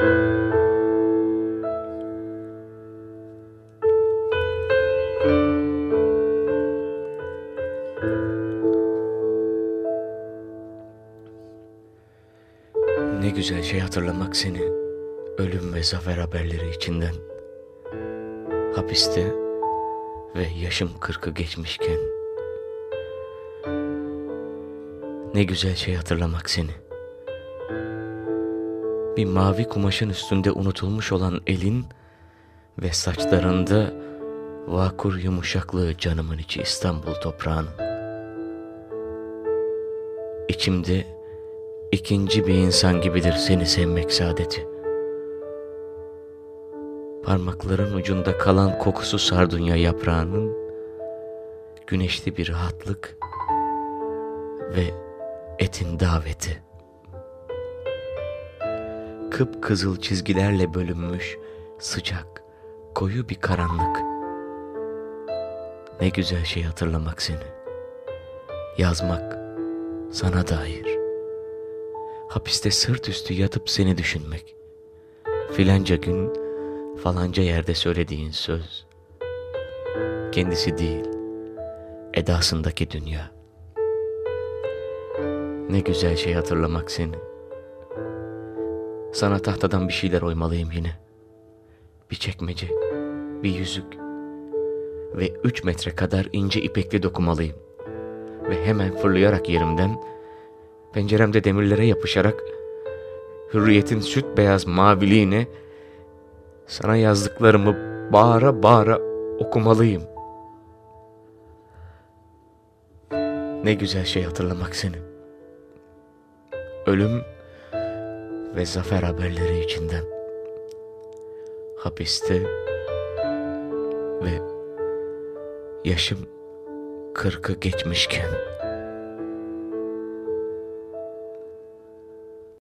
Ne güzel şey hatırlamak seni. Ölüm ve zafer haberleri içinden. Hapiste ve yaşım kırkı geçmişken. Ne güzel şey hatırlamak seni. Bir mavi kumaşın üstünde unutulmuş olan elin ve saçlarında vakur yumuşaklığı canımın içi İstanbul toprağının. İçimde ikinci bir insan gibidir seni sevmek saadeti. Parmakların ucunda kalan kokusu sardunya yaprağının güneşli bir rahatlık ve etin daveti. Kıpkızıl çizgilerle bölünmüş sıcak, koyu bir karanlık. Ne güzel şey hatırlamak seni. Yazmak sana dair. Hapiste sırt üstü yatıp seni düşünmek. Filanca gün falanca yerde söylediğin söz. Kendisi değil, edasındaki dünya. Ne güzel şey hatırlamak seni. Sana tahtadan bir şeyler oymalıyım yine. Bir çekmece, bir yüzük ve üç metre kadar ince ipekli dokumalıyım. Ve hemen fırlayarak yerimden, penceremde demirlere yapışarak, hürriyetin süt beyaz maviliğine, sana yazdıklarımı bağıra bağıra okumalıyım. Ne güzel şey hatırlamak seni. Ölüm ve zafer haberleri içinden. Hapiste ve yaşım kırkı geçmişken.